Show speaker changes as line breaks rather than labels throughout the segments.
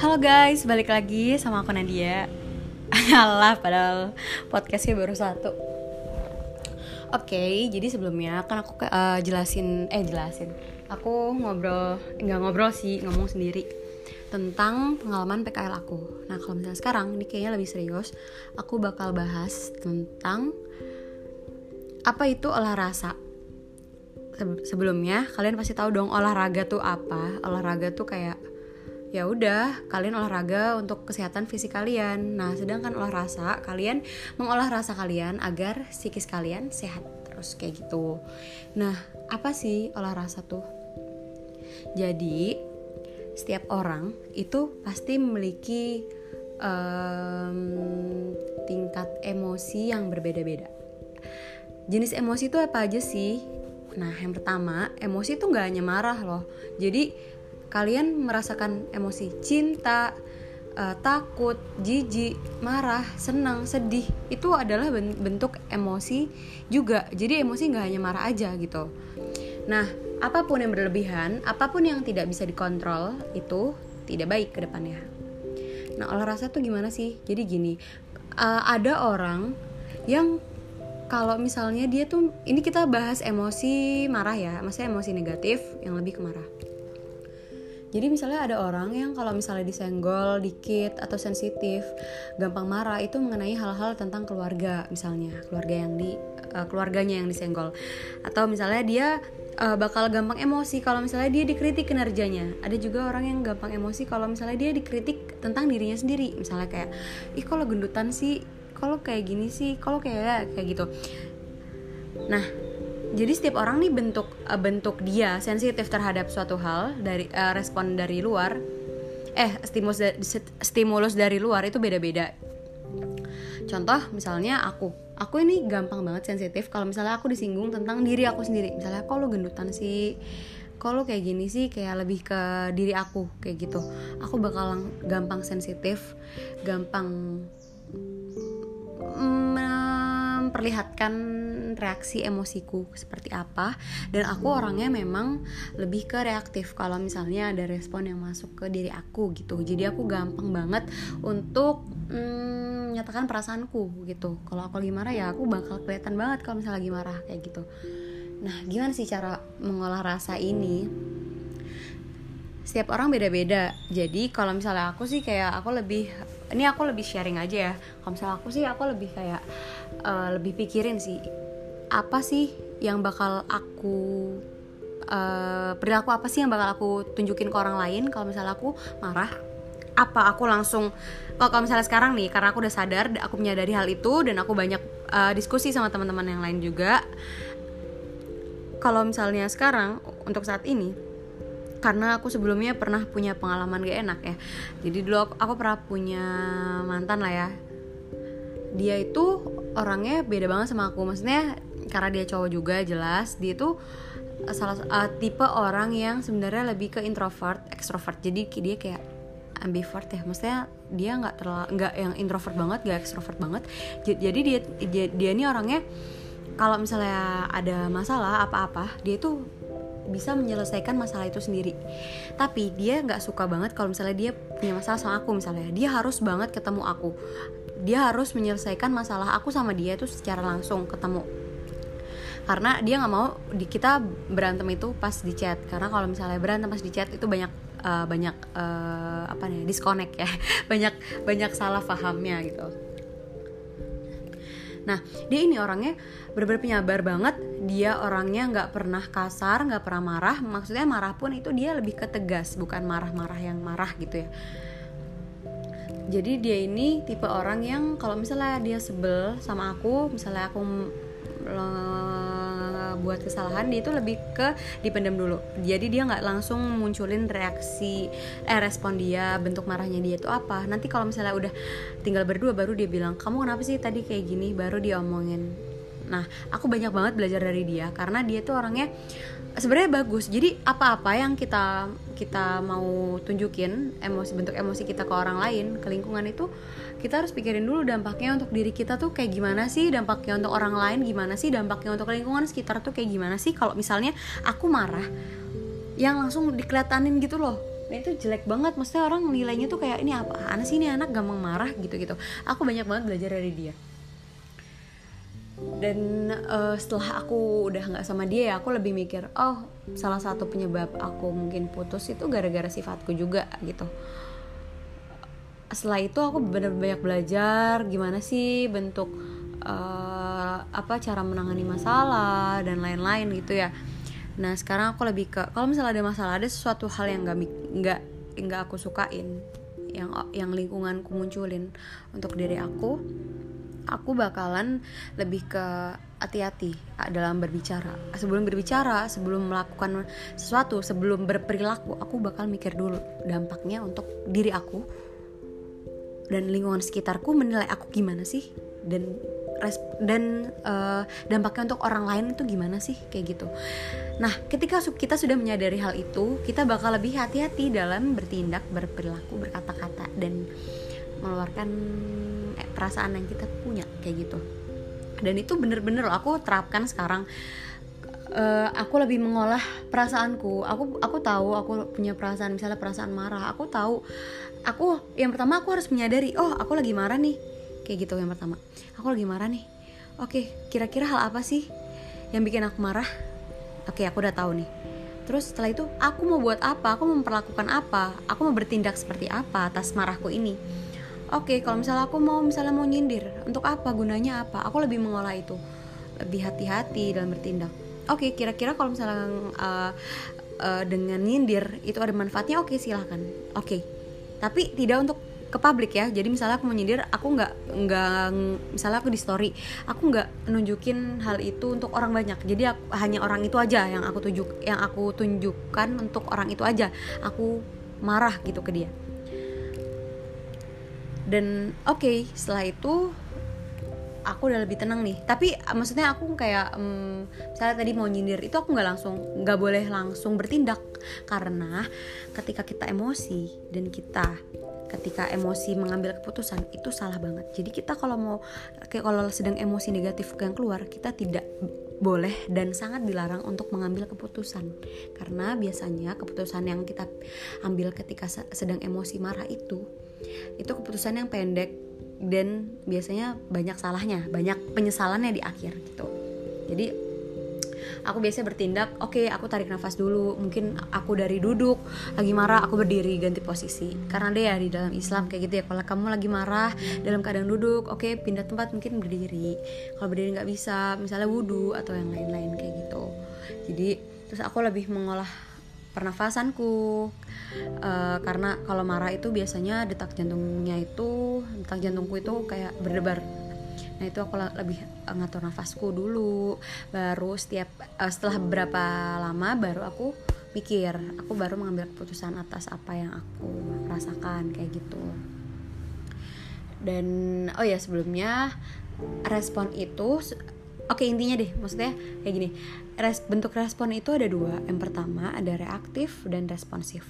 Halo guys, balik lagi sama aku Nadia. Alah, padahal podcastnya baru satu. Oke, okay, jadi sebelumnya kan aku uh, jelasin, eh jelasin. Aku ngobrol, nggak ngobrol sih, ngomong sendiri Tentang pengalaman PKL aku. Nah kalau misalnya sekarang, ini kayaknya lebih serius Aku bakal bahas tentang Apa itu olah rasa Sebelumnya, kalian pasti tahu dong olahraga tuh apa? Olahraga tuh kayak ya udah kalian olahraga untuk kesehatan fisik kalian. Nah sedangkan olah rasa kalian mengolah rasa kalian agar psikis kalian sehat terus kayak gitu. Nah apa sih olah rasa tuh? Jadi setiap orang itu pasti memiliki um, tingkat emosi yang berbeda-beda. Jenis emosi itu apa aja sih? Nah yang pertama emosi itu nggak hanya marah loh. Jadi kalian merasakan emosi cinta, uh, takut, jijik, marah, senang, sedih itu adalah bentuk emosi juga. Jadi emosi nggak hanya marah aja gitu. Nah, apa pun yang berlebihan, apa pun yang tidak bisa dikontrol itu tidak baik ke depannya. Nah, olah rasa tuh gimana sih? Jadi gini, uh, ada orang yang kalau misalnya dia tuh ini kita bahas emosi marah ya, maksudnya emosi negatif yang lebih ke marah jadi misalnya ada orang yang kalau misalnya disenggol dikit atau sensitif, gampang marah itu mengenai hal-hal tentang keluarga misalnya, keluarga yang di uh, keluarganya yang disenggol. Atau misalnya dia uh, bakal gampang emosi kalau misalnya dia dikritik kinerjanya. Ada juga orang yang gampang emosi kalau misalnya dia dikritik tentang dirinya sendiri. Misalnya kayak, "Ih, kalau gendutan sih, kalau kayak gini sih, kalau kayak kayak gitu." Nah, jadi setiap orang nih bentuk uh, bentuk dia sensitif terhadap suatu hal dari uh, respon dari luar. Eh stimulus stimulus dari luar itu beda-beda. Contoh misalnya aku. Aku ini gampang banget sensitif kalau misalnya aku disinggung tentang diri aku sendiri. Misalnya kok lo gendutan sih? Kalau kayak gini sih? Kayak lebih ke diri aku kayak gitu. Aku bakal gampang sensitif gampang memperlihatkan reaksi emosiku seperti apa. Dan aku orangnya memang lebih ke reaktif kalau misalnya ada respon yang masuk ke diri aku gitu. Jadi aku gampang banget untuk mm, menyatakan perasaanku gitu. Kalau aku lagi marah ya aku bakal kelihatan banget kalau misalnya lagi marah kayak gitu. Nah gimana sih cara mengolah rasa ini? Setiap orang beda-beda. Jadi kalau misalnya aku sih kayak aku lebih ini aku lebih sharing aja ya. Kalau misalnya aku sih aku lebih kayak uh, lebih pikirin sih apa sih yang bakal aku uh, perilaku apa sih yang bakal aku tunjukin ke orang lain kalau misalnya aku marah? Apa aku langsung kalau misalnya sekarang nih karena aku udah sadar aku menyadari hal itu dan aku banyak uh, diskusi sama teman-teman yang lain juga. Kalau misalnya sekarang untuk saat ini karena aku sebelumnya pernah punya pengalaman gak enak ya. Jadi dulu aku, aku pernah punya mantan lah ya. Dia itu orangnya beda banget sama aku. Maksudnya karena dia cowok juga jelas. Dia itu salah uh, tipe orang yang sebenarnya lebih ke introvert extrovert. Jadi dia kayak ambivert ya. Maksudnya dia nggak terlalu nggak yang introvert banget nggak extrovert banget. Jadi dia dia, dia ini orangnya kalau misalnya ada masalah apa-apa dia itu bisa menyelesaikan masalah itu sendiri. Tapi dia nggak suka banget kalau misalnya dia punya masalah sama aku misalnya. Dia harus banget ketemu aku. Dia harus menyelesaikan masalah aku sama dia itu secara langsung ketemu. Karena dia nggak mau di kita berantem itu pas di chat. Karena kalau misalnya berantem pas di chat itu banyak uh, banyak uh, apa nih disconnect ya. Banyak banyak salah pahamnya gitu nah dia ini orangnya bener-bener penyabar banget. Dia orangnya nggak pernah kasar nggak pernah marah. Maksudnya marah pun itu dia lebih ketegas bukan marah-marah yang marah gitu ya. Jadi dia ini tipe orang yang kalau misalnya dia sebel sama aku misalnya aku buat kesalahan dia itu lebih ke dipendam dulu. Jadi dia nggak langsung munculin reaksi eh respon dia bentuk marahnya dia itu apa. Nanti kalau misalnya udah tinggal berdua baru dia bilang kamu kenapa sih tadi kayak gini? Baru dia omongin. Nah aku banyak banget belajar dari dia karena dia tuh orangnya sebenarnya bagus. Jadi apa-apa yang kita kita mau tunjukin emosi bentuk emosi kita ke orang lain ke lingkungan itu kita harus pikirin dulu dampaknya untuk diri kita tuh kayak gimana sih dampaknya untuk orang lain gimana sih dampaknya untuk lingkungan sekitar tuh kayak gimana sih? Kalau misalnya aku marah yang langsung dikelihatanin gitu loh. Nah itu jelek banget. Maksudnya orang nilainya tuh kayak ini apa anak sih? Ini anak gampang marah gitu gitu aku banyak banget belajar dari dia. Dan uh, setelah aku udah nggak sama dia ya aku lebih mikir oh salah satu penyebab aku mungkin putus itu gara-gara sifatku juga gitu setelah itu aku benar banyak belajar gimana sih bentuk uh, apa cara menangani masalah dan lain-lain gitu ya. Nah sekarang aku lebih ke kalau misalnya ada masalah ada sesuatu hal yang nggak nggak nggak aku sukain yang yang lingkunganku munculin untuk diri aku aku bakalan lebih ke hati-hati dalam berbicara. Sebelum berbicara sebelum melakukan sesuatu sebelum berperilaku aku bakal mikir dulu dampaknya untuk diri aku dan lingkungan sekitarku menilai aku gimana sih dan dan uh, dampaknya untuk orang lain itu gimana sih kayak gitu. Nah, ketika kita sudah menyadari hal itu, kita bakal lebih hati-hati dalam bertindak, berperilaku, berkata-kata dan mengeluarkan eh, perasaan yang kita punya kayak gitu. Dan itu bener-bener aku terapkan sekarang. Uh, aku lebih mengolah perasaanku. Aku aku tahu aku punya perasaan misalnya perasaan marah. Aku tahu aku yang pertama aku harus menyadari oh aku lagi marah nih. Kayak gitu yang pertama. Aku lagi marah nih. Oke kira-kira hal apa sih yang bikin aku marah? Oke aku udah tahu nih. Terus setelah itu aku mau buat apa? Aku mau memperlakukan apa? Aku mau bertindak seperti apa atas marahku ini? Oke kalau misalnya aku mau misalnya mau nyindir untuk apa? Gunanya apa? Aku lebih mengolah itu. Lebih hati-hati dalam bertindak oke kira-kira kalau misalnya uh, uh, dengan nyindir itu ada manfaatnya oke silahkan oke. Tapi tidak untuk ke publik ya. Jadi misalnya aku mau nyindir aku nggak nggak misalnya aku di story aku nggak nunjukin hal itu untuk orang banyak. Jadi aku, hanya orang itu aja yang aku tunjuk yang aku tunjukkan untuk orang itu aja. Aku marah gitu ke dia. Dan oke okay, setelah itu aku udah lebih tenang nih. Tapi maksudnya aku kayak um, misalnya tadi mau nyindir itu aku nggak langsung nggak boleh langsung bertindak. Karena ketika kita emosi dan kita ketika emosi mengambil keputusan itu salah banget. Jadi kita kalau mau kalau sedang emosi negatif yang keluar kita tidak boleh dan sangat dilarang untuk mengambil keputusan. Karena biasanya keputusan yang kita ambil ketika sedang emosi marah itu itu keputusan yang pendek dan biasanya banyak salahnya banyak penyesalannya di akhir gitu. Jadi aku biasanya bertindak oke okay, aku tarik nafas dulu mungkin aku dari duduk lagi marah aku berdiri ganti posisi. Karena deh ya di dalam Islam kayak gitu ya kalau kamu lagi marah dalam keadaan duduk oke okay, pindah tempat mungkin berdiri. Kalau berdiri nggak bisa misalnya wudhu atau yang lain-lain kayak gitu. Jadi terus aku lebih mengolah pernafasanku. Uh, karena kalau marah itu biasanya detak jantungnya itu detak jantungku itu kayak berdebar. Nah itu aku lebih ngatur nafasku dulu. Baru setiap uh, setelah beberapa lama baru aku mikir aku baru mengambil keputusan atas apa yang aku rasakan kayak gitu. Dan oh ya sebelumnya respon itu oke intinya deh maksudnya kayak gini res, bentuk respon itu ada dua yang pertama ada reaktif dan responsif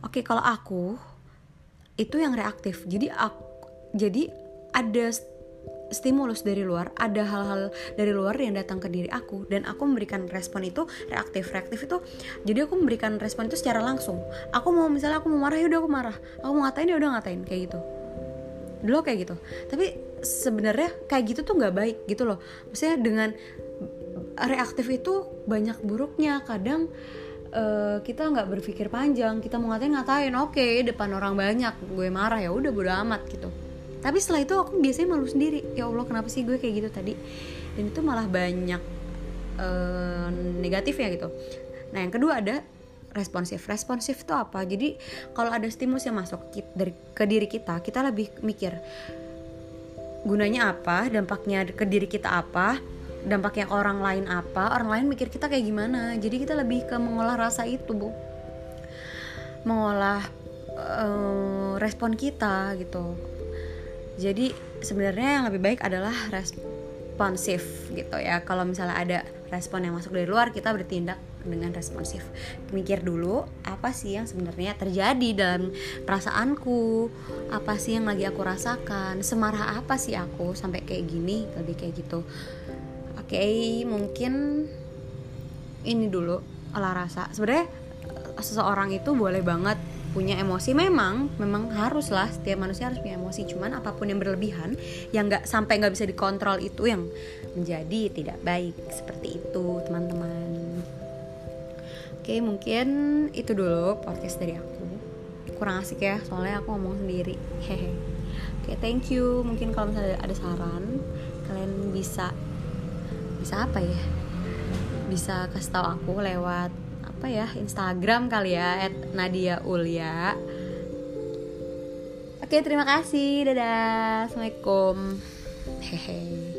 oke kalau aku itu yang reaktif jadi aku jadi ada stimulus dari luar, ada hal-hal dari luar yang datang ke diri aku dan aku memberikan respon itu reaktif. Reaktif itu jadi aku memberikan respon itu secara langsung. Aku mau misalnya aku mau marah ya udah aku marah. Aku mau ngatain ya udah ngatain kayak gitu. Dulu kayak gitu. Tapi sebenarnya kayak gitu tuh nggak baik gitu loh. Maksudnya dengan reaktif itu banyak buruknya. Kadang uh, kita nggak berpikir panjang. Kita mau ngatain ngatain. Oke okay, depan orang banyak. Gue marah ya udah bodo amat gitu. Tapi setelah itu aku biasanya malu sendiri. Ya allah kenapa sih gue kayak gitu tadi? Dan itu malah banyak uh, negatif ya gitu. Nah yang kedua ada responsif. Responsif itu apa? Jadi kalau ada stimulus yang masuk ke diri kita kita lebih mikir gunanya apa? Dampaknya ke diri kita apa? Dampaknya ke orang lain apa? Orang lain mikir kita kayak gimana? Jadi kita lebih ke mengolah rasa itu bu. Mengolah uh, respon kita gitu. Jadi sebenarnya yang lebih baik adalah responsif gitu ya. Kalau misalnya ada respon yang masuk dari luar kita bertindak dengan responsif. Mikir dulu apa sih yang sebenarnya terjadi dalam perasaanku? Apa sih yang lagi aku rasakan? Semarah apa sih aku sampai kayak gini lebih kayak gitu. Oke mungkin ini dulu olah rasa. Sebenarnya seseorang itu boleh banget punya emosi. Memang memang harus lah. Setiap manusia harus punya emosi. Cuman apa pun yang berlebihan yang nggak sampai nggak bisa dikontrol itu yang menjadi tidak baik. Seperti itu teman-teman oke mungkin itu dulu podcast dari aku. Kurang asik ya soalnya aku ngomong sendiri. Hehe. Oke thank you. Mungkin kalau misalnya ada saran kalian bisa bisa apa ya? Bisa kasih tahu aku lewat apa ya Instagram kali ya Nadia Ulia. Oke terima kasih. Dadah. Assalamualaikum. Hehe